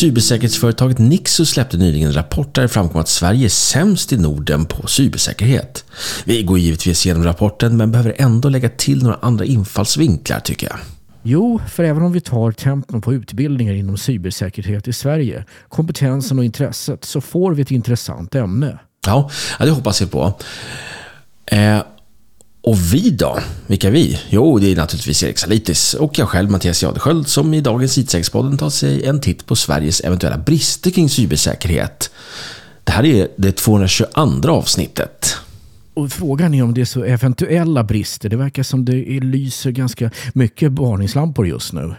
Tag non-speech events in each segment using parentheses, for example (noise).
Cybersäkerhetsföretaget Nixus släppte nyligen en rapport där det framkom att Sverige är sämst i Norden på cybersäkerhet. Vi går givetvis igenom rapporten men behöver ändå lägga till några andra infallsvinklar tycker jag. Jo, för även om vi tar tempen på utbildningar inom cybersäkerhet i Sverige, kompetensen och intresset, så får vi ett intressant ämne. Ja, det hoppas vi på. Eh, och vi då? Vilka vi? Jo, det är naturligtvis Erik Salitis och jag själv, Mattias Jadesköld, som i dagens IT-säkerhetspodden tar sig en titt på Sveriges eventuella brister kring cybersäkerhet. Det här är det 222 avsnittet. Och frågan är om det är så eventuella brister. Det verkar som det lyser ganska mycket varningslampor just nu.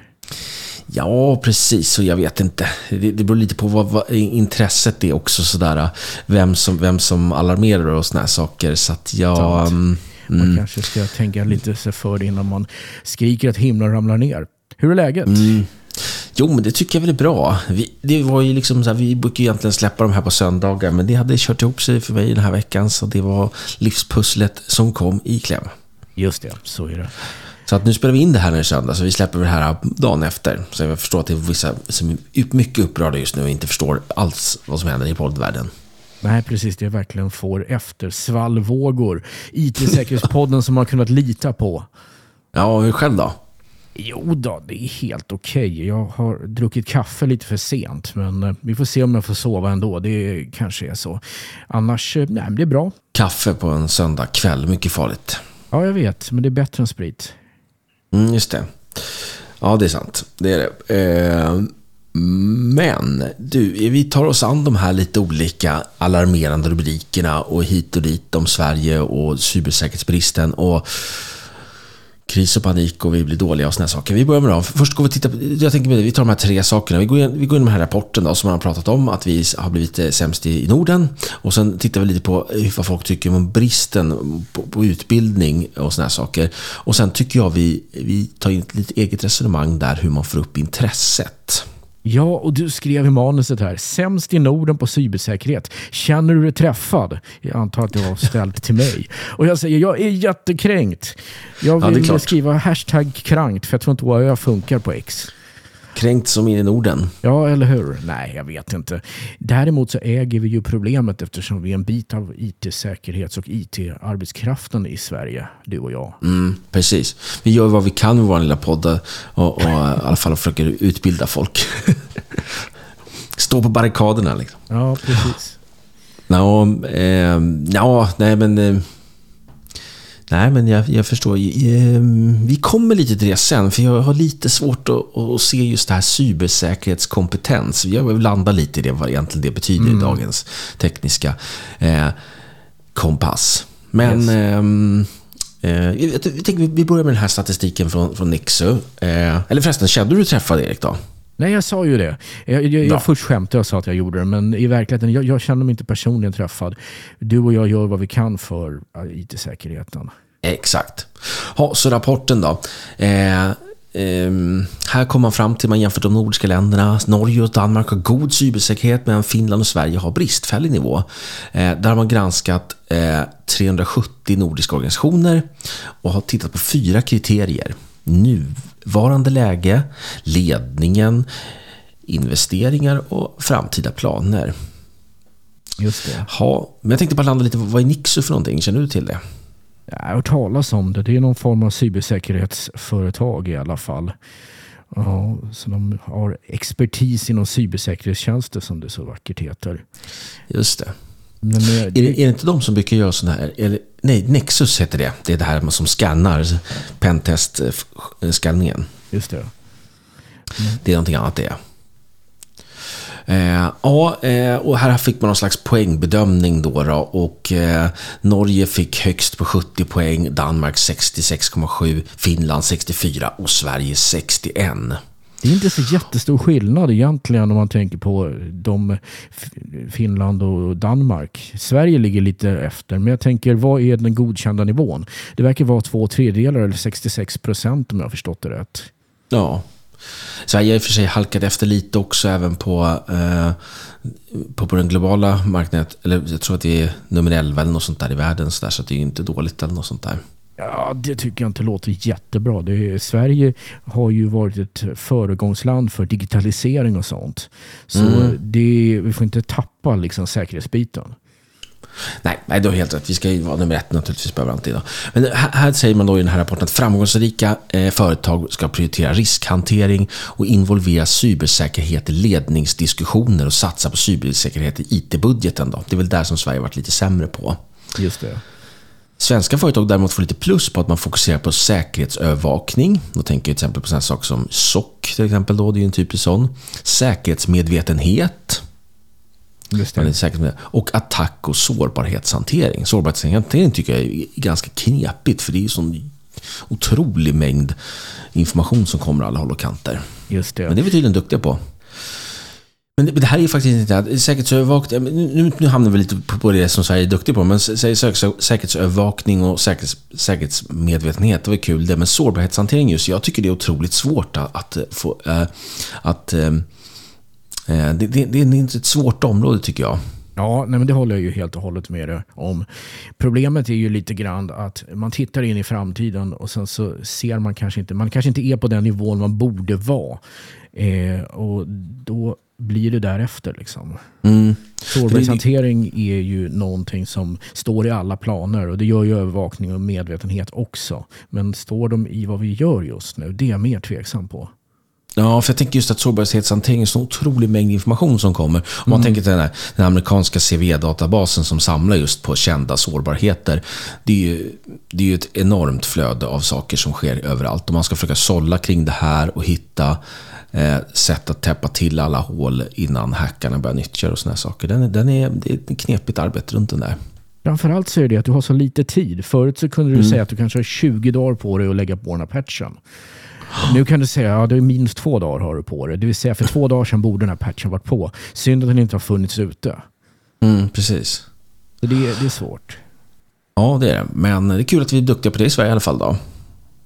Ja, precis. Och jag vet inte. Det, det beror lite på vad, vad intresset är också. Sådär. Vem, som, vem som alarmerar och sådana här saker. Så att jag... Mm. Man kanske ska tänka lite sig för innan man skriker att himlen ramlar ner. Hur är läget? Mm. Jo, men det tycker jag väl är bra. Vi, det var ju liksom så här, vi brukar ju egentligen släppa de här på söndagar, men det hade kört ihop sig för mig den här veckan, så det var livspusslet som kom i kläm. Just det, så är det. Så att nu spelar vi in det här nu söndag, så vi släpper det här dagen efter. Så jag förstår att det är vissa som är mycket upprörda just nu och inte förstår alls vad som händer i poddvärlden. Nej, precis. Det verkligen får efter svallvågor. IT-säkerhetspodden som man kunnat lita på. Ja, hur själv då? Jo då, det är helt okej. Okay. Jag har druckit kaffe lite för sent, men eh, vi får se om jag får sova ändå. Det kanske är så. Annars, eh, nej, det är bra. Kaffe på en söndag kväll, mycket farligt. Ja, jag vet, men det är bättre än sprit. Mm, just det. Ja, det är sant. Det är det. Eh, men du, vi tar oss an de här lite olika alarmerande rubrikerna och hit och dit om Sverige och cybersäkerhetsbristen. Och kris och panik och vi blir dåliga och såna saker. Vi börjar med dem. Först går vi titta på, jag tänker vi tar de här tre sakerna. Vi går in, vi går in den här rapporten då, som man har pratat om, att vi har blivit eh, sämst i Norden. Och sen tittar vi lite på vad folk tycker om bristen på, på utbildning och såna saker. Och sen tycker jag vi, vi tar in ett lite eget resonemang där hur man får upp intresset. Ja, och du skrev i manuset här, sämst i Norden på cybersäkerhet. Känner du dig träffad? Jag antar att det var ställt till mig. Och jag säger, jag är jättekränkt. Jag vill ja, skriva hashtag krankt, för jag tror inte jag funkar på X. Kränkt som in i Norden. Ja, eller hur? Nej, jag vet inte. Däremot så äger vi ju problemet eftersom vi är en bit av IT-säkerhets och IT-arbetskraften i Sverige, du och jag. Mm, precis. Vi gör vad vi kan med vår lilla podd och, och i alla fall försöker utbilda folk. (laughs) Stå på barrikaderna liksom. Ja, precis. No, eh, ja, nej men... Eh, Nej, men jag, jag förstår. Ehm, vi kommer lite till det sen, för jag har lite svårt att, att se just det här cybersäkerhetskompetens. Jag vill landa lite i det, vad egentligen det betyder mm. i dagens tekniska eh, kompass. Men yes. Ehm, eh, jag tänker vi börjar med den här statistiken från, från Nixu. Eh, eller förresten, kände du träffade Erik då? Nej, jag sa ju det. Jag, jag, jag först skämtade och sa att jag gjorde det, men i verkligheten, jag, jag känner mig inte personligen träffad. Du och jag gör vad vi kan för IT-säkerheten. Exakt. Ha, så rapporten då. Eh, eh, här kommer man fram till, man jämför de nordiska länderna. Norge och Danmark har god cybersäkerhet medan Finland och Sverige har bristfällig nivå. Eh, där har man granskat 370 eh, nordiska organisationer och har tittat på fyra kriterier. Nuvarande läge, ledningen, investeringar och framtida planer. Just det. Ha, men jag tänkte bara landa lite, vad är Nixu för någonting? Känner du till det? Jag har hört talas om det. Det är någon form av cybersäkerhetsföretag i alla fall. Ja, så de har expertis inom cybersäkerhetstjänster som det så vackert heter. Just det. Men, eh, är, det, är det inte de som brukar göra sådana här? Eller, nej, Nexus heter det. Det är det här som skannar pentest-skannningen. Just det. Mm. Det är någonting annat det. Eh, ja, eh, och här fick man någon slags poängbedömning då, då och eh, Norge fick högst på 70 poäng, Danmark 66,7, Finland 64 och Sverige 61. Det är inte så jättestor skillnad egentligen om man tänker på de Finland och Danmark. Sverige ligger lite efter, men jag tänker vad är den godkända nivån? Det verkar vara två tredjedelar eller 66 procent om jag har förstått det rätt. Ja, Sverige har i och för sig halkat efter lite också även på, eh, på, på den globala marknaden. Eller jag tror att det är nummer 11 eller något sånt där i världen. Så, där, så det är ju inte dåligt eller något sånt där. Ja, det tycker jag inte låter jättebra. Det Sverige har ju varit ett föregångsland för digitalisering och sånt. Så Mm. det, vi får inte tappa liksom säkerhetsbiten. Nej, nej, du har helt rätt. Vi ska ju vara nummer ett naturligtvis på överallt idag. Men här, här säger man då i den här rapporten att framgångsrika eh, företag ska prioritera riskhantering och involvera cybersäkerhet i ledningsdiskussioner och satsa på cybersäkerhet i IT-budgeten. Då. Det är väl där som Sverige varit lite sämre på. Just det. Svenska företag däremot får lite plus på att man fokuserar på säkerhetsövervakning. Då tänker jag till exempel på sådana saker som SOC till exempel. Då, det är ju en typisk sån. Säkerhetsmedvetenhet. Just Man är det. säker med. Och attack och sårbarhetshantering. Sårbarhetshantering tycker jag är ganska knepigt för det är ju sån otrolig mängd information som kommer alla håll och kanter. Just det. Men det är vi tydligen duktiga på. Men det, men det här är ju faktiskt inte... Säkerhetsövervakning... Nu, nu hamnar vi lite på, det som Sverige är duktig på. Men säg säkerhetsövervakning och säkerhets, säkerhetsmedvetenhet, det var kul det. Men sårbarhetshantering just, jag tycker det är otroligt svårt att, att eh, få... Äh, att, äh, det, det, det är ett svårt område tycker jag. Ja, nej, men det håller jag ju helt och hållet med dig om. Problemet är ju lite grann att man tittar in i framtiden och sen så ser man kanske inte, man kanske inte är på den nivån man borde vara. Eh, och då blir det därefter liksom. Mm. Sårbarhetshantering är ju någonting som står i alla planer och det gör ju övervakning och medvetenhet också. Men står de i vad vi gör just nu? Det är jag mer tveksam på. Ja, för jag tänker just att sårbarhetshantering är så otrolig mängd information som kommer. Om man tänker till den, här, den amerikanska CVE-databasen som samlar just på kända sårbarheter. Det är, ju, det är ju ett enormt flöde av saker som sker överallt. Och man ska försöka sålla kring det här och hitta eh, sätt att täppa till alla hål innan hackarna börjar nyttja och sådana saker. Den den är, det är ett knepigt arbete runt den där. Framförallt så är det att du har så lite tid. Förut så kunde du säga att du kanske har 20 dagar på dig att lägga på den här patchen. Nu kan du säga att ja, det är minst två dagar har du på dig. Det vill säga för två dagar sedan borde den här patchen varit på. Synd att den inte har funnits ute. Mm, precis. Så det, är- det är svårt. Ja, det är det. Men det är kul att vi är duktiga på det i Sverige i alla fall. då.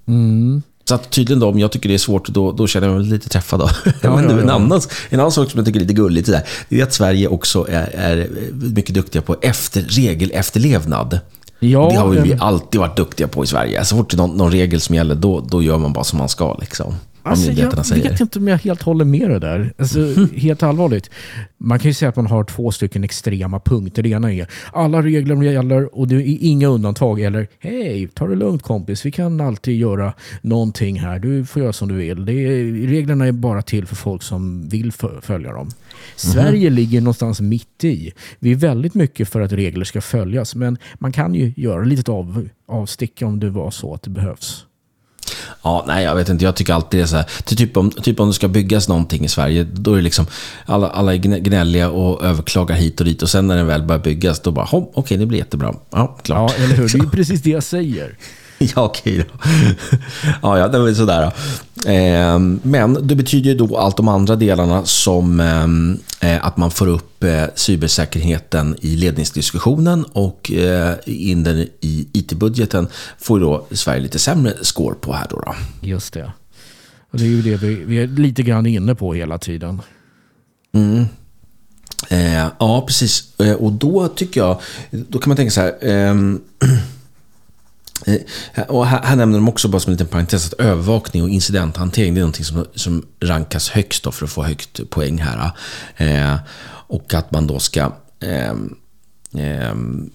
Mm. Så att tydligen då, om jag tycker det är svårt, då, då känner jag mig lite träffad. Då. Ja, (laughs) Men ja, En, ja. annan, en annan sak som jag tycker är lite gulligt, där, det är att Sverige också är, är mycket duktiga på efter, regelefterlevnad. Ja, det har vi men- alltid varit duktiga på i Sverige. Så fort det är någon, någon regel som gäller, då, då gör man bara som man ska. Liksom, Alltså, jag säger. vet inte om jag helt håller med det där. Alltså, helt allvarligt. Man kan ju säga att man har två stycken extrema punkter. Det ena är alla regler gäller och det är inga undantag. Eller hej, ta det lugnt kompis. Vi kan alltid göra någonting här. Du får göra som du vill. Är, reglerna är bara till för folk som vill fö- följa dem. Sverige ligger någonstans mitt i. Vi är väldigt mycket för att regler ska följas. Men man kan ju göra ett litet av, avstick om det var så att det behövs. Ja, nej, jag vet inte. Jag tycker alltid det är så här. Ty- Typ om, typ om det ska byggas någonting i Sverige, då är det liksom alla, alla är gnä- gnälliga och överklagar hit och dit. Och sen när den väl börjar byggas, då bara, "Hopp, okej, det blir jättebra. Ja, klart. Ja, eller hur? Det är (laughs) precis det jag säger. (laughs) Ja, okej då. ja, ja, det var sådär. Ehm, Men det betyder ju då allt de andra delarna som ehm, eh, att man får upp eh, cybersäkerheten i ledningsdiskussionen och eh, in den i IT-budgeten får ju då Sverige lite sämre score på här då. då. Just det. Och det är ju det vi, vi är lite grann inne på hela tiden. Mm. Eh, ja, precis. Eh, och då tycker jag, då kan man tänka så här. (clears throat) eh, och här, här nämner de också bara som en liten parentes att övervakning och incidenthantering det är någonting som, som rankas högst då för att få högt poäng här. Eh, och att man då ska... ehm, ehm,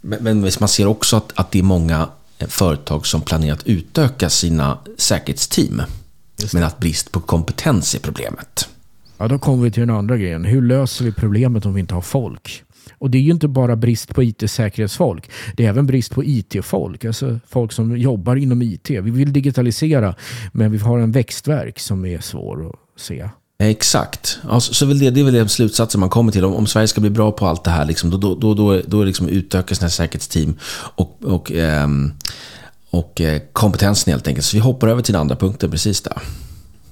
men, man ser också att, att det är många eh, företag som planerar att utöka sina säkerhetsteam. Men att brist på kompetens är problemet. Ja, då kommer vi till den andra grejen. Hur löser vi problemet om vi inte har folk? Och det är ju inte bara brist på IT-säkerhetsfolk. Det är även brist på IT-folk. Alltså folk som jobbar inom IT. Vi vill digitalisera, men vi har en växtverk som är svår att se. Exakt. Ja, så, väl det, det är väl den slutsatsen man kommer till. Om, om Sverige ska bli bra på allt det här, liksom, då, då, då, då, då liksom utöka sina säkerhetsteam och, och, ehm, och eh, kompetensen helt enkelt. Så vi hoppar över till den andra punkten precis där.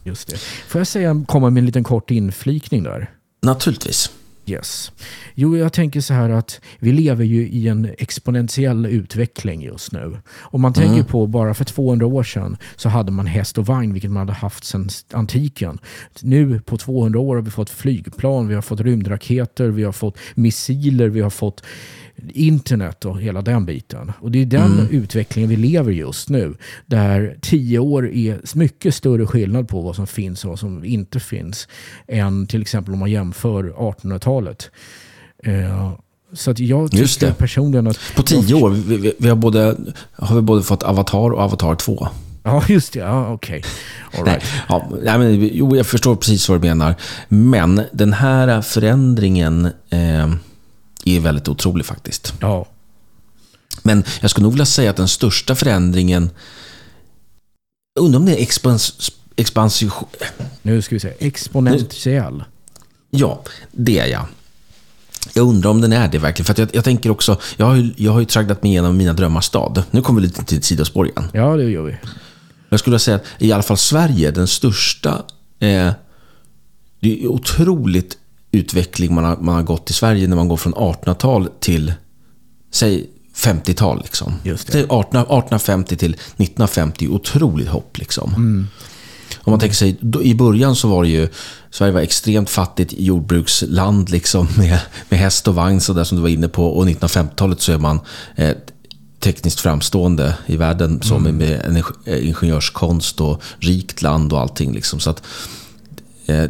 Just det. Får jag säga, komma med en liten kort inflikning där? Naturligtvis. Yes. Jo, jag tänker så här att vi lever ju i en exponentiell utveckling just nu. Om man tänker på bara för 200 år sedan så hade man häst och vagn, vilket man hade haft sedan antiken. Nu på 200 år har vi fått flygplan, vi har fått rymdraketer, vi har fått missiler, vi har fått internet och hela den biten. Och det är den Mm. utvecklingen vi lever just nu. Där tio år är mycket större skillnad på vad som finns och vad som inte finns. Än till exempel om man jämför 1800-talet. Eh, så att jag tycker personligen att... På tio år, vi, vi, vi har, både, har vi både fått Avatar och Avatar 2. Ja, just det. Ja, okej. Nej, right. ja, men, jo, jag förstår precis vad du menar. Men den här förändringen eh, är väldigt otrolig faktiskt. Ja. Men jag skulle nog vilja säga att den största förändringen... Undrar om det är expans, expansion... Nu ska vi se. Exponentiell. Ja, det är jag. Jag undrar om den är det verkligen. För jag, jag tänker också... Jag har, ju, jag har ju tragglat mig igenom mina drömmars stad. Nu kommer vi lite till sidospår igen. Ja, det gör vi. Jag skulle säga att i alla fall Sverige, den största... Eh, det är otroligt utveckling man har, man har gått i Sverige när man går från 1800-tal till, säg 50-tal. Liksom. Just det. Säg 18, 1850 till 1950, otroligt hopp. Liksom. Mm. Om man tänker sig, då, i början så var det ju, Sverige var extremt fattigt jordbruksland liksom, (laughs) med, med häst och vagn, så där som du var inne på. Och 1950-talet så är man eh, tekniskt framstående i världen som Mm. med eh, ingenjörskonst och rikt land och allting. Liksom. Så att, eh,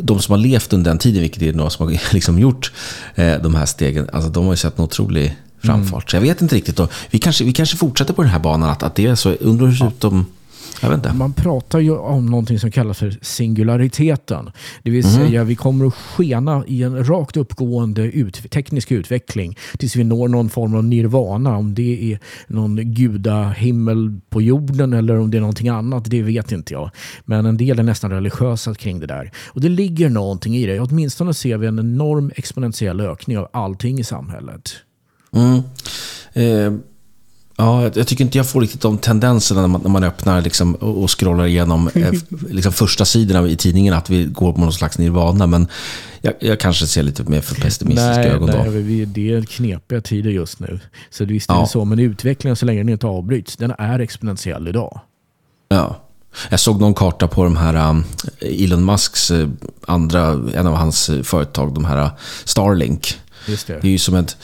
de som har levt under den tiden, vilket är några som har (laughs) liksom gjort eh, de här stegen, alltså de har ju sett en otrolig framfart. Så jag vet inte riktigt. Då. Vi, kanske, vi kanske fortsätter på den här banan, att, att det är så, undrar hur det Man pratar ju om någonting som kallas för singulariteten. Det vill säga vi kommer att skena i en rakt uppgående ut, teknisk utveckling tills vi når någon form av nirvana. Om det är någon gudahimmel på jorden eller om det är någonting annat, det vet inte jag. Men en del är nästan religiösa kring det där. Och det ligger någonting i det. Åtminstone ser vi en enorm exponentiell ökning av allting i samhället. Mm. Eh, ja, jag tycker inte jag får riktigt de tendenserna när man, när man öppnar liksom, och, scrollar igenom eh, (laughs) liksom första sidorna i tidningen att vi går på någon slags nirvana. Men jag, jag kanske ser lite mer för pessimistiska Nej, ögon då. nej vi, det är knepiga tider just nu. Så det visst är Ja. det så, men utvecklingen så länge den inte avbryts, den är exponentiell idag. Ja. Jag såg någon karta på de här um, Elon Musks eh, andra, en av hans företag, de här uh, Starlink. Just det. Det är ju som ett,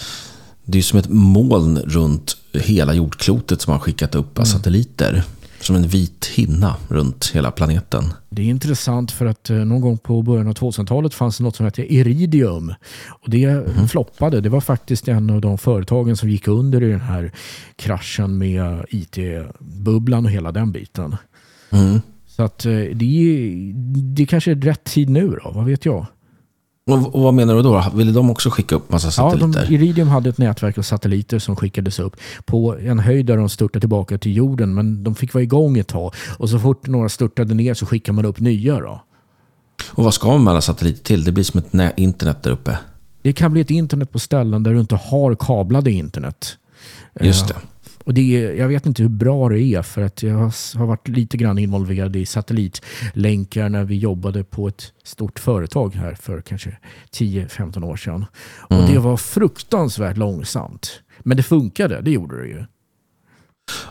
det är som ett moln runt hela jordklotet som har skickat upp Mm. satelliter. Som en vit hinna runt hela planeten. Det är intressant för att eh, någon gång på början av 2000-talet fanns det något som hette Iridium. Och det Mhm. floppade. Det var faktiskt en av de företagen som gick under i den här kraschen med IT-bubblan och hela den biten. Mm. Så att eh, det, det kanske är rätt tid nu då, vad vet jag? Och, och vad menar du då? Ville de också skicka upp massa Ja, de, satelliter? Iridium hade ett nätverk av satelliter som skickades upp på en höjd där de störtade tillbaka till jorden. Men de fick vara igång ett tag. Och så fort några störtade ner så skickar man upp nya. Då. Och vad ska man med alla satelliter till? Det blir som ett internet där uppe. Det kan bli ett internet på ställen där du inte har kablade internet. Just Eh, det. Och det är, jag vet inte hur bra det är för att jag har varit lite grann involverad i satellitlänkar när vi jobbade på ett stort företag här för kanske 10-15 år sedan. Och Mm. det var fruktansvärt långsamt. Men det funkade, det gjorde det ju.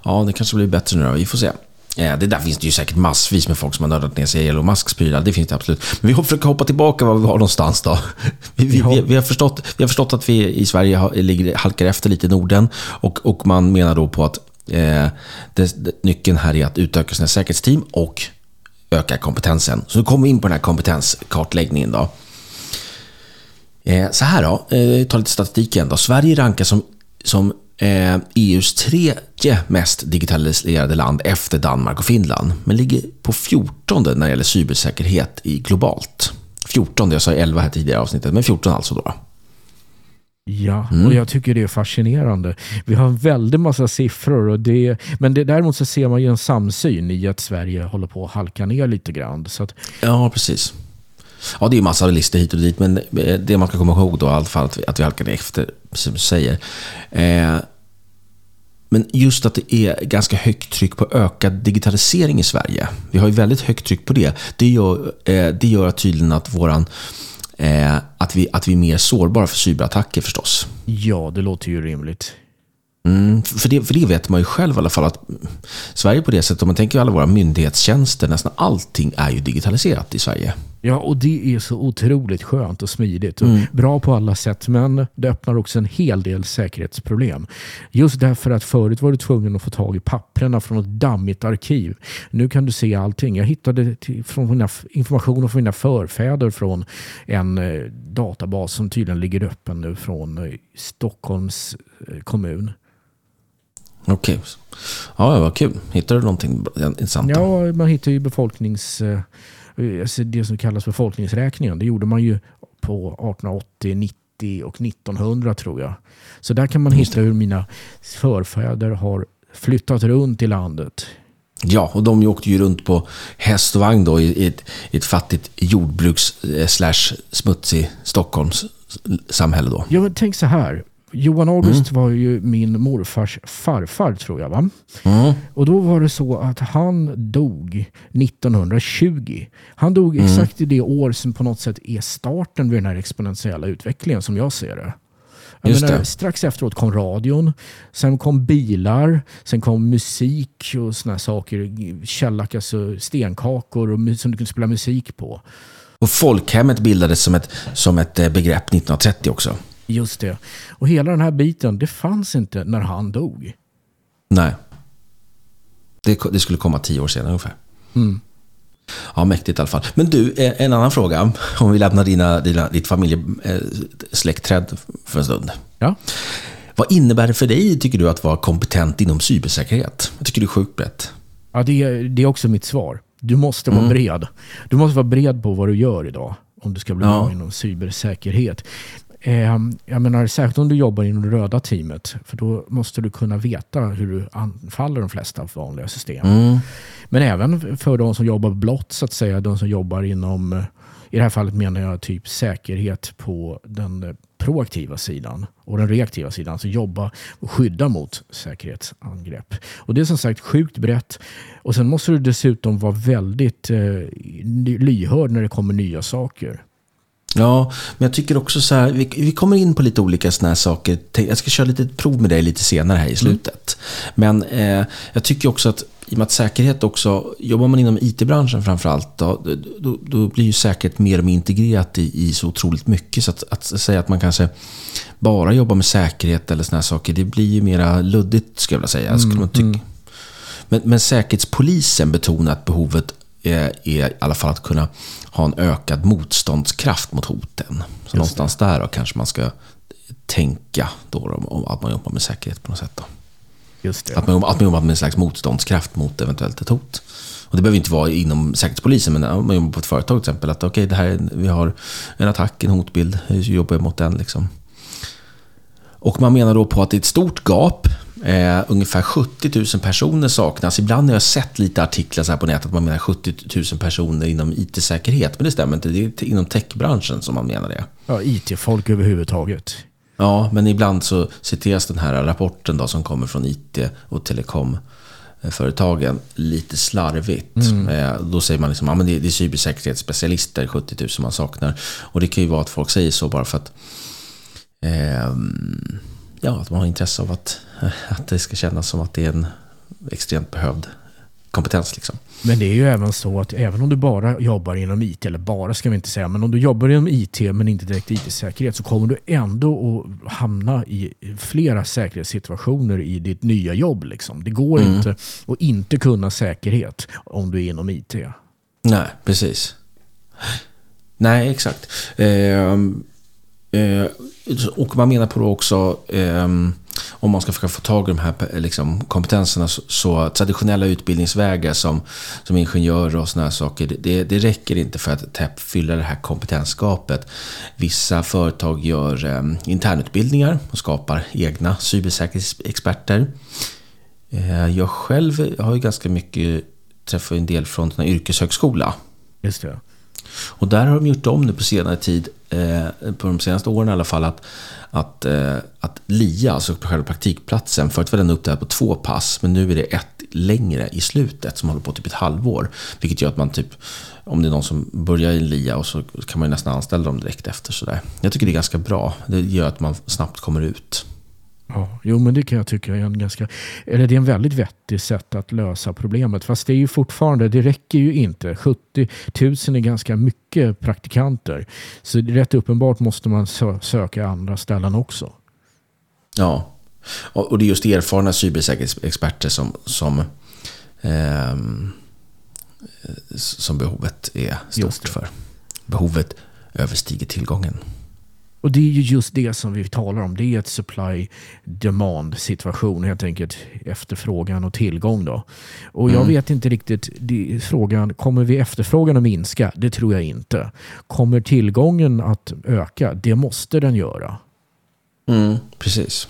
Ja, det kanske blir bättre nu då. Vi får se. Ja, det där finns det ju säkert massvis med folk som har nördat ner sig i Elon Musks prylar. Det finns det absolut. Men vi försöker hoppa tillbaka var vi var någonstans då. Vi, vi, vi, vi, har, förstått, vi har förstått att vi i Sverige har, ligger, halkar efter lite i Norden. Och, och man menar då på att eh, det, det, nyckeln här är att utöka sina säkerhetsteam och öka kompetensen. Så nu kommer vi in på den här kompetenskartläggningen då. Eh, så här då, eh, ta lite statistik igen då. Sverige rankas som, som eh, EUs tredje mest digitaliserade land efter Danmark och Finland. Men ligger på 14 när det gäller cybersäkerhet i globalt. 14, jag sa 11 här tidigare avsnittet, men 14 alltså då. Ja, Mm. och jag tycker det är fascinerande. Vi har en väldig massa siffror. Och det, men det, däremot så ser man ju en samsyn i att Sverige håller på att halka ner lite grann. Så att, Ja, precis. Ja, det är ju massa listor hit och dit, men eh, det man ska komma ihåg då i alla fall att vi, att vi halkade efter, precis som du säger. Eh, men just att det är ganska högt tryck på ökad digitalisering i Sverige. Vi har ju väldigt högt tryck på det. Det gör, eh, det gör tydligen att, våran, eh, att, vi, att vi är mer sårbara för cyberattacker förstås. ja, det låter ju rimligt. Mm, för, det, för det vet man ju själv i alla fall att Sverige på det sättet, om man tänker alla våra myndighetstjänster, nästan allting är ju digitaliserat i Sverige. Ja, och det är så otroligt skönt och smidigt. Och mm. Bra på alla sätt, men det öppnar också en hel del säkerhetsproblem. Just därför att förut var du tvungen att få tag i papperna från ett dammigt arkiv. Nu kan du se allting. Jag hittade från mina, information från mina förfäder från en eh, databas som tydligen ligger öppen nu från eh, Stockholms eh, kommun. Okej. Okay. Ja, vad kul. Hittade du någonting intressant? Ja, man hittar ju befolknings Eh, alltså det som kallas befolkningsräkningen. Det gjorde man ju på 1880, 90 och 1900 tror jag. Så där kan man hitta hur mina förfäder har flyttat runt i landet. Ja, och de åkte ju runt på häst och vagn då i ett, i ett fattigt jordbruks eh, slash smutsig Stockholms samhälle då. Ja, men tänk så här. Johan August mm. var ju min morfars farfar tror jag. Va? Mm. Och då var det så att han dog 1920. Han dog mm. exakt i det år som på något sätt är starten vid den här exponentiella utvecklingen som jag ser det. Jag menar, strax efteråt kom radion, sen kom bilar, sen kom musik och såna saker. Källack, alltså stenkakor och som du kunde spela musik på. Och folkhemmet bildades som ett, som ett eh, begrepp 1930 också. Just det. Och hela den här biten, det fanns inte när han dog. Nej. Det, det skulle komma tio år senare ungefär. Mm. Ja, mäktigt i alla fall. Men du, eh, en annan fråga. Om vi lämnar dina, dina, ditt familjesläktträd eh, för en stund. Ja. Vad innebär det för dig, tycker du, att vara kompetent inom cybersäkerhet? Jag tycker det är sjukt brett. Ja, det är, det är också mitt svar. Du måste vara mm. bred. Du måste vara bred på vad du gör idag om du ska bli bra inom cybersäkerhet. Eh, jag menar, särskilt om du jobbar inom det röda teamet. För då måste du kunna veta hur du anfaller de flesta vanliga system. Mm. Men även för de som jobbar blått, så att säga. De som jobbar inom, i det här fallet menar jag typ säkerhet på den proaktiva sidan och den reaktiva sidan. Alltså jobba och skydda mot säkerhetsangrepp. Och det är som sagt sjukt brett. Och sen måste du dessutom vara väldigt eh, lyhörd när det kommer nya saker. Ja, men jag tycker också så här, vi, vi kommer in på lite olika sådana här saker. Jag ska köra lite prov med dig lite senare här i mm. slutet. Mm. Men eh, jag tycker också att i och med att säkerhet också, jobbar man inom IT-branschen framförallt, då, då, då blir ju säkerhet mer och mer integrerat i, i så otroligt mycket. Så att, att, säga att man kanske bara jobbar med säkerhet eller sådana här saker, det blir ju mera luddigt skulle jag vilja säga. Skulle man tycka. Mm. Men, men Säkerhetspolisen betonat behovet är, i alla fall att kunna ha en ökad motståndskraft mot hoten. Så någonstans där då kanske man ska tänka då om att man jobbar med säkerhet på något sätt. Då. Just det. Att, man, att man jobbar med en slags motståndskraft mot eventuellt ett hot. Och det behöver inte vara inom Säkerhetspolisen, men om man jobbar på ett företag till exempel. Att okej, okay, vi har en attack, en hotbild, hur jobbar jag mot den? Liksom. Och man menar då på att det är ett stort gap Eh, ungefär 70 000 personer saknas. Ibland har jag sett lite artiklar så på nätet att man menar 70 000 personer inom IT-säkerhet. Men det stämmer inte. Det är inom techbranschen som man menar det. Ja, IT-folk överhuvudtaget. Ja, men ibland så citeras den här rapporten då, som kommer från IT och telekomföretagen lite slarvigt. Mm. Eh, då säger man liksom att ja, det, det är cybersäkerhetsspecialister, 70 000 man saknar. Och det kan ju vara att folk säger så bara för att eh, ja, att man har intresse av att, (laughs) att det ska kännas som att det är en extremt behövd kompetens. Liksom. Men det är ju även så att även om du bara jobbar inom IT, eller bara ska vi inte säga, men om du jobbar inom IT men inte direkt IT-säkerhet så kommer du ändå att hamna i flera säkerhetssituationer i ditt nya jobb. Liksom. Det går mm. inte att inte kunna säkerhet om du är inom IT. Nej, precis. Nej, exakt. Eh, Eh, och man menar på då också, eh, om man ska försöka få tag i de här liksom, kompetenserna, så, så, traditionella utbildningsvägar som, som ingenjör och sådana saker, det, det räcker inte för att TEP fylla det här kompetensgapet. Vissa företag gör eh, internutbildningar och skapar egna cybersäkerhetsexperter. Eh, jag själv har ju ganska mycket träffat en del från en yrkeshögskola. Just det. Och där har de gjort om nu på senare tid, eh, på de senaste åren i alla fall, att, att, eh, att LIA, alltså själva praktikplatsen, förut var den uppdelad på två pass, men nu är det ett längre i slutet som håller på typ ett halvår. Vilket gör att man typ, om det är någon som börjar i LIA och så kan man ju nästan anställa dem direkt efter. Sådär. Jag tycker det är ganska bra. Det gör att man snabbt kommer ut. Ja, jo men det kan jag tycka är en ganska, eller det är en väldigt vettig sätt att lösa problemet. Fast det är ju fortfarande, det räcker ju inte. 70 000 är ganska mycket praktikanter. Så rätt uppenbart måste man sö söka andra ställen också. Ja, och det är just erfarna cybersäkerhetsexperter som, som, eh, som behovet är stort för. Behovet överstiger tillgången. Och det är ju just det som vi talar om. Det är ett supply-demand situation, helt enkelt efterfrågan och tillgång. Då. Och jag mm. vet inte riktigt, det, frågan, kommer vi efterfrågan att minska? Det tror jag inte. Kommer tillgången att öka? Det måste den göra. Mm, precis.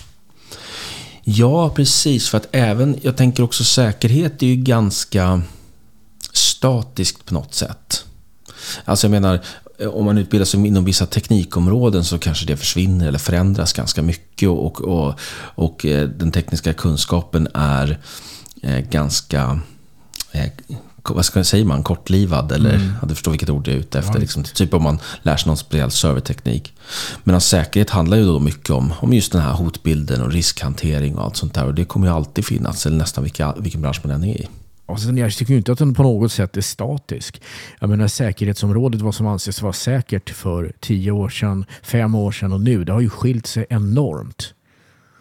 Ja, precis. För att även, jag tänker också säkerhet är ju ganska statiskt på något sätt. Alltså jag menar, om man utbildar sig inom vissa teknikområden så kanske det försvinner eller förändras ganska mycket och, och, och eh, den tekniska kunskapen är eh, ganska eh, vad ska, säger man, kortlivad eller mm. ja, du förstår vilket ord jag är ute efter. Ja, liksom, typ om man lär sig någon speciell serverteknik. Men säkerhet handlar ju då mycket om, om just den här hotbilden och riskhantering och allt sånt där. Och det kommer ju alltid finnas, eller nästan vilka, vilken bransch man än är i. Sen, jag tycker inte att den på något sätt är statisk. Jag menar säkerhetsområdet, vad som anses vara säkert för tio år sedan, fem år sedan och nu, det har ju skilt sig enormt.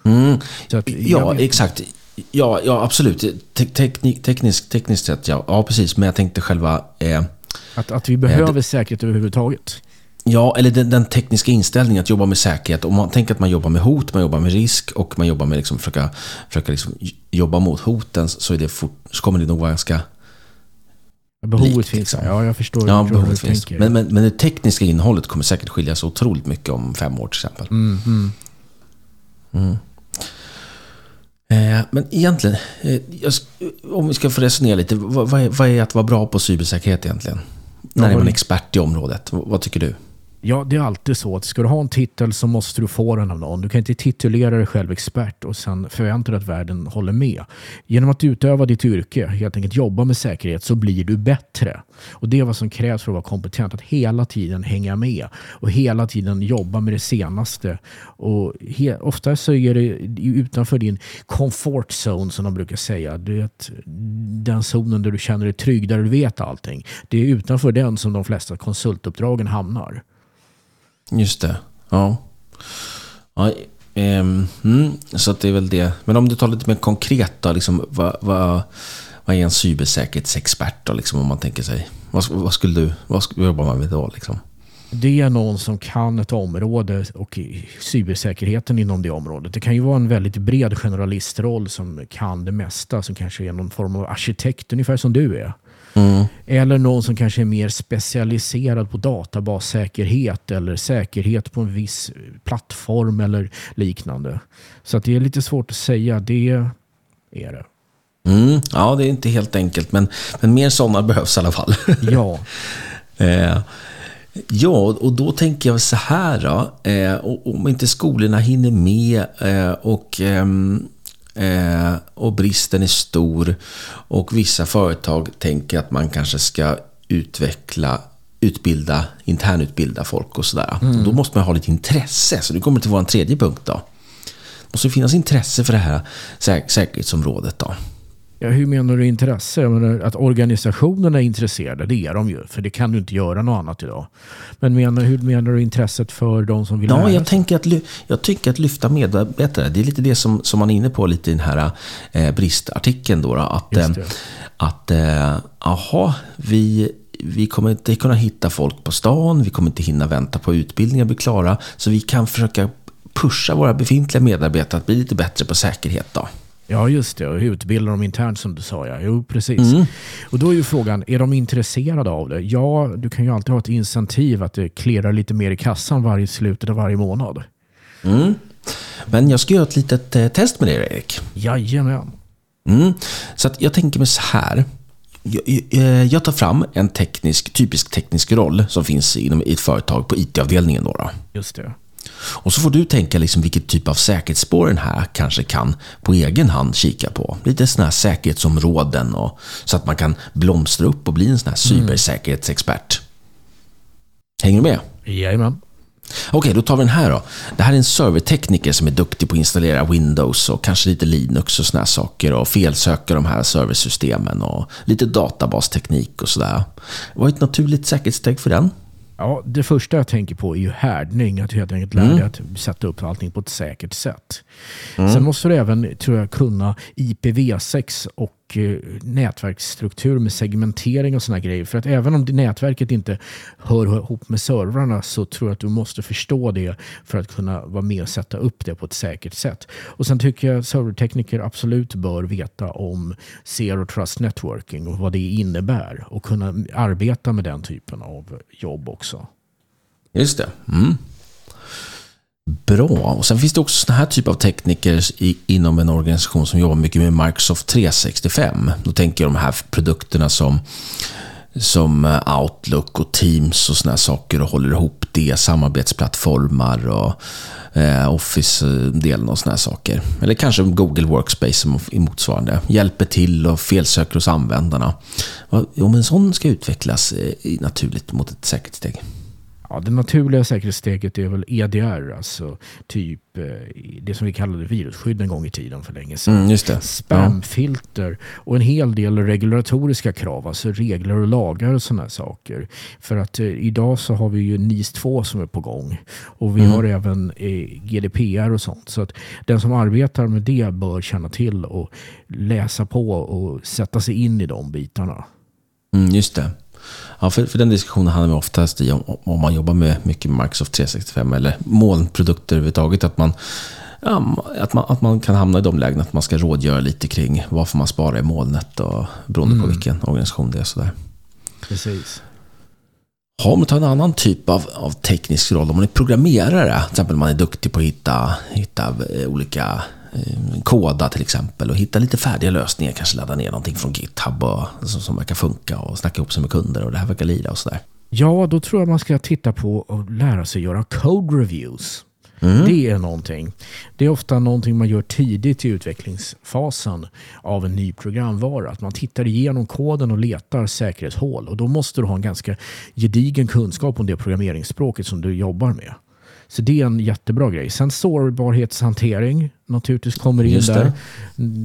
Mm. Att, ja, exakt. Ja, ja absolut. Te teknik, teknisk, tekniskt sett, ja. ja. precis. Men jag tänkte själva... Eh, att, att vi behöver eh, säkerhet överhuvudtaget. Ja, eller den, den, tekniska inställningen att jobba med säkerhet. Om man tänker att man jobbar med hot, man jobbar med risk och man jobbar med liksom försöka, försöka liksom jobba mot hoten så, är det fort, så kommer det nog vara ganska Behovet likt, finns. Liksom. Ja, jag förstår. Ja, behovet finns. Men, men, men, det tekniska innehållet kommer säkert skilja sig otroligt mycket om fem år till exempel. Mm, mm. Mm. Eh, men egentligen, eh, om vi ska få resonera lite. Vad, vad, är, vad, är, att vara bra på cybersäkerhet egentligen? När är man expert i området? Vad tycker du? Ja, det är alltid så att ska du ha en titel så måste du få den av någon. Du kan inte titulera dig själv expert och sen förvänta dig att världen håller med. Genom att utöva ditt yrke, helt enkelt jobba med säkerhet, så blir du bättre. Och det är vad som krävs för att vara kompetent, att hela tiden hänga med och hela tiden jobba med det senaste. Och ofta så är det utanför din comfort zone som de brukar säga. Det är den zonen där du känner dig trygg, där du vet allting. Det är utanför den som de flesta konsultuppdragen hamnar. Just det. Ja. ja um, mm, så det är väl det. Men om du tar lite mer konkret då, liksom, vad, vad, vad är en cybersäkerhetsexpert då, liksom, om man tänker sig? Vad, vad skulle du, vad skulle, jobbar man med då? Liksom? Det är någon som kan ett område och cybersäkerheten inom det området. Det kan ju vara en väldigt bred generalistroll som kan det mesta, som kanske är någon form av arkitekt, ungefär som du är. Mm. Eller någon som kanske är mer specialiserad på databassäkerhet eller säkerhet på en viss plattform eller liknande. Så det är lite svårt att säga. Det är det. Mm. Ja, det är inte helt enkelt, men, men mer sådana (laughs) behövs i alla fall. Ja. (laughs) eh, ja, och då tänker jag så här då. Eh, om inte skolorna hinner med eh, och ehm, Eh, och bristen är stor. Och vissa företag tänker att man kanske ska utveckla utbilda, internutbilda folk och sådär. Mm. då måste man ha lite intresse. Så det kommer till vår tredje punkt då. Det måste finnas intresse för det här säk säkerhetsområdet då. Ja, hur menar du intresse? Jag menar, att organisationerna är intresserade, det är de ju. För det kan du inte göra något annat idag. Men menar, hur menar du intresset för de som vill ja, lära jag tänker att, jag tycker att lyfta medarbetare, det är lite det som, som man är inne på lite i den här eh, bristartikeln. Då, då att, eh, att eh, aha, vi, vi kommer inte kunna hitta folk på stan, vi kommer inte hinna vänta på utbildningar bli klara. Så vi kan försöka pusha våra befintliga medarbetare att bli lite bättre på säkerhet. då. Ja, just det. Och utbilda dem internt som du sa. Ja. Jo, precis. Mm. Och då är ju frågan, är de intresserade av det? Ja, du kan ju alltid ha ett incentiv att det klirrar lite mer i kassan varje slutet av varje månad. Mm. Men jag ska göra ett litet eh, test med dig, Erik. Jajamän. Mm. Så att jag tänker mig så här. Jag, jag, jag tar fram en teknisk, typisk teknisk roll som finns inom ett företag på IT-avdelningen. Då, då. Just det. Och så får du tänka liksom vilket typ av säkerhetsspår den här kanske kan på egen hand kika på. Lite sådana här säkerhetsområden och, så att man kan blomstra upp och bli en sån här mm. cybersäkerhetsexpert. Hänger du med? Jajamän. Okej, då tar vi den här då. Det här är en servertekniker som är duktig på att installera Windows och kanske lite Linux och såna saker och felsöka de här serversystemen och lite databasteknik och sådär. Vad är ett naturligt säkerhetssteg för den? Ja, det första jag tänker på är ju härdning. Att du helt enkelt lär dig mm. att sätta upp allting på ett säkert sätt. Mm. Sen måste du även, tror jag, kunna IPv6 och och eh, nätverksstruktur med segmentering och sådana grejer. För att även om nätverket inte hör ihop med servrarna så tror jag att du måste förstå det för att kunna vara med och sätta upp det på ett säkert sätt. Och sen tycker jag att servertekniker absolut bör veta om Zero Trust Networking och vad det innebär och kunna arbeta med den typen av jobb också. Just det. Mm. Bra. Och sen finns det också såna här typer av tekniker i, inom en organisation som jobbar mycket med Microsoft 365. Då tänker jag de här produkterna som, som eh, Outlook och Teams och såna här saker och håller ihop det, samarbetsplattformar och eh, Office-delen och såna här saker. Eller kanske Google Workspace som är motsvarande. Hjälper till och felsöker hos användarna. Om en sån ska utvecklas eh, naturligt mot ett säkert steg. Ja, det naturliga säkerhetssteget är väl EDR, alltså typ eh, det som vi kallade virusskydd en gång i tiden för länge sedan. Mm, Spamfilter ja. och en hel del regulatoriska krav, alltså regler och lagar och sådana saker. För att eh, idag så har vi ju NIS 2 som är på gång och vi mm. har även eh, GDPR och sånt. Så att den som arbetar med det bör känna till och läsa på och sätta sig in i de bitarna. Mm, just det. Ja, för, för den diskussionen handlar oftast i om, om man jobbar med mycket Microsoft 365 eller molnprodukter överhuvudtaget. Att man, ja, att, man, att man kan hamna i de lägena att man ska rådgöra lite kring varför man sparar i molnet och beroende mm. på vilken organisation det är. Sådär. Precis. Har man tar en annan typ av, av teknisk roll, om man är programmerare, till exempel man är duktig på att hitta, hitta eh, olika koda till exempel och hitta lite färdiga lösningar. Kanske ladda ner någonting från GitHub och, som, som verkar funka och snacka ihop sig med kunder och det här verkar lira och sådär. Ja, då tror jag man ska titta på och lära sig göra code reviews. Mm. Det är någonting. Det är ofta någonting man gör tidigt i utvecklingsfasen av en ny programvara. Att man tittar igenom koden och letar säkerhetshål. Och då måste du ha en ganska gedigen kunskap om det programmeringsspråket som du jobbar med. Så det är en jättebra grej. Sen sårbarhetshantering naturligtvis kommer in där.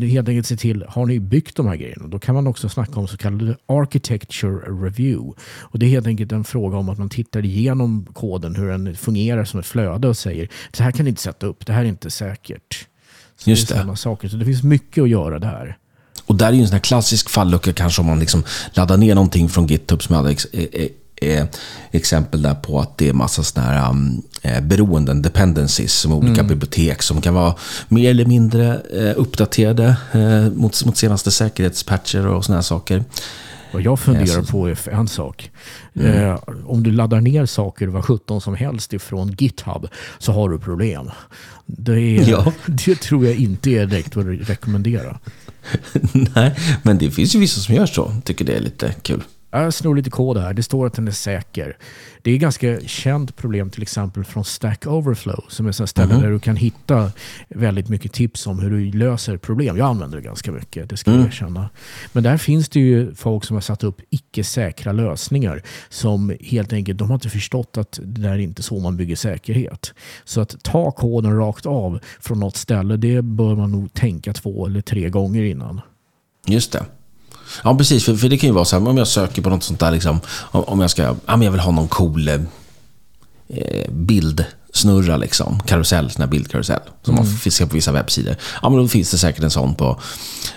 Helt enkelt se till, har ni byggt de här grejerna? Då kan man också snacka om så kallade architecture review. Och det är helt enkelt en fråga om att man tittar igenom koden, hur den fungerar som ett flöde och säger det här kan ni inte sätta upp, det här är inte säkert. Så Just det. det. Saker. Så det finns mycket att göra där. Och där är ju en sån här klassisk fallucka kanske om man liksom laddar ner någonting från GitHub som jag hade eh, exempel där på att det är massa sådana här um, eh, beroenden, dependencies, som olika mm. bibliotek som kan vara mer eller mindre eh, uppdaterade eh, mot, mot senaste säkerhetspatcher och sådana här saker. Vad jag funderar på är en sak. Mm. Eh, om du laddar ner saker vad 17 som helst ifrån GitHub så har du problem. Det, är, ja. (laughs) det tror jag inte är direkt att rekommendera. (laughs) Nej, men det finns ju vissa som gör så. Tycker det är lite kul. Jag snor lite kod här. Det står att den är säker. Det är ett ganska känt problem till exempel från Stack Overflow som är ett ställe mm. där du kan hitta väldigt mycket tips om hur du löser problem. Jag använder det ganska mycket, det ska mm. jag erkänna. Men där finns det ju folk som har satt upp icke-säkra lösningar som helt enkelt, de har inte förstått att det där är inte så man bygger säkerhet. Så att ta koden rakt av från något ställe, det bör man nog tänka två eller tre gånger innan. Just det. Ja, precis. För, för det kan ju vara så här, om jag söker på något sånt där, liksom, om jag ska, ja, men jag vill ha någon cool eh, bild snurra liksom. Karusell, sån här bildkarusell. Som mm. man ser på vissa webbsidor. Ja, men då finns det säkert en sån på,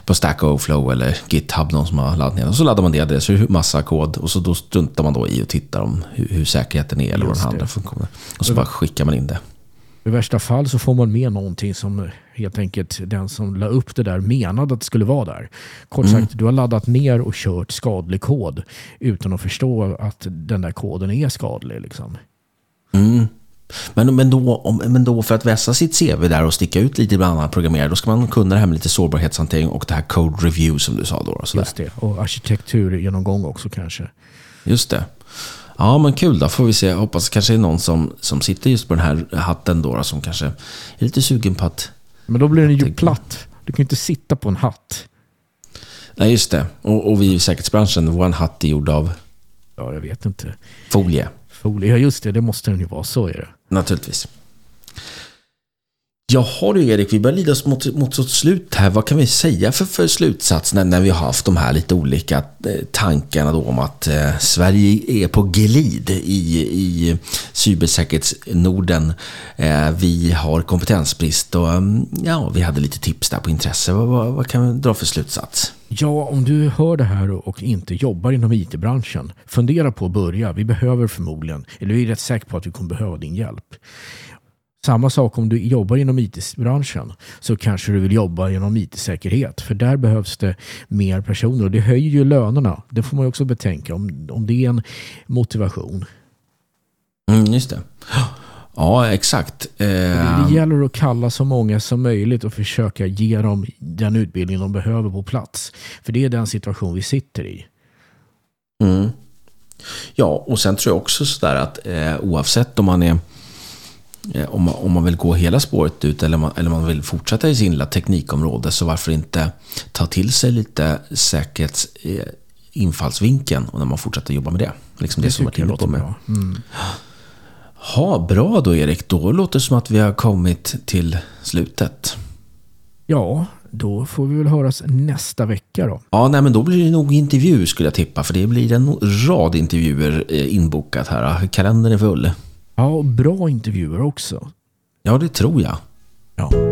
på Stack Overflow eller GitHub, någon som har laddat ner. Och så laddar man ner det, så är det massa kod. Och så då struntar man då i och tittar om hur, hur säkerheten är eller vad den andra funktionen. Och så bara skickar man in det. I värsta fall så får man med någonting som helt enkelt den som la upp det där menade att det skulle vara där. Kort mm. sagt, du har laddat ner och kört skadlig kod utan att förstå att den där koden är skadlig. Liksom. Mm. Men, men, då, om, men då för att vässa sitt CV där och sticka ut lite bland annat programmerare, då ska man kunna det här med lite sårbarhetshantering och det här code review som du sa då. Och Just det, och arkitekturgenomgång också kanske. Just det. Ja, men kul då. Får vi se. Jag hoppas kanske är någon som, som sitter just på den här hatten då, som kanske är lite sugen på att... Men då blir den ju platt. Du kan ju inte sitta på en hatt. Nej, just det. Och, och vi i säkerhetsbranschen, vår hatt är gjord av... Ja, jag vet inte. Folie. folie. Ja, just det. Det måste den ju vara. Så är det. Naturligtvis. Jaha du Erik, vi börjar lida oss mot, mot ett slut här. Vad kan vi säga för, för slutsats när, när vi har haft de här lite olika eh, tankarna då om att eh, Sverige är på glid i, i cybersäkerhetsnorden. Eh, vi har kompetensbrist och mm, ja, vi hade lite tips där på intresse. Vad, vad, vad kan vi dra för slutsats? Ja, om du hör det här och inte jobbar inom IT-branschen, fundera på att börja. Vi behöver förmodligen, eller vi är rätt säkra på att vi kommer behöva din hjälp. Samma sak om du jobbar inom IT-branschen så kanske du vill jobba inom IT-säkerhet för där behövs det mer personer och det höjer ju lönerna. Det får man också betänka om, om det är en motivation. Mm, just det. Ja, exakt. Eh... Det gäller att kalla så många som möjligt och försöka ge dem den utbildning de behöver på plats. För det är den situation vi sitter i. Mm. Ja, och sen tror jag också sådär att eh, oavsett om man är Eh, om man, om man vill gå hela spåret ut eller man, eller man vill fortsätta i sin lilla teknikområde så varför inte ta till sig lite säkerhetsinfallsvinkeln och när man fortsätter jobba med det. Liksom det, det som är på med. Bra. Mm. Ha, bra då Erik, då låter det som att vi har kommit till slutet. Ja, då får vi väl höras nästa vecka då. Ja, nej, men då blir det nog intervju skulle jag tippa. För det blir en rad intervjuer eh, inbokat här. Kalendern är full. Ja, och bra intervjuer också. Ja, det tror jag. Ja.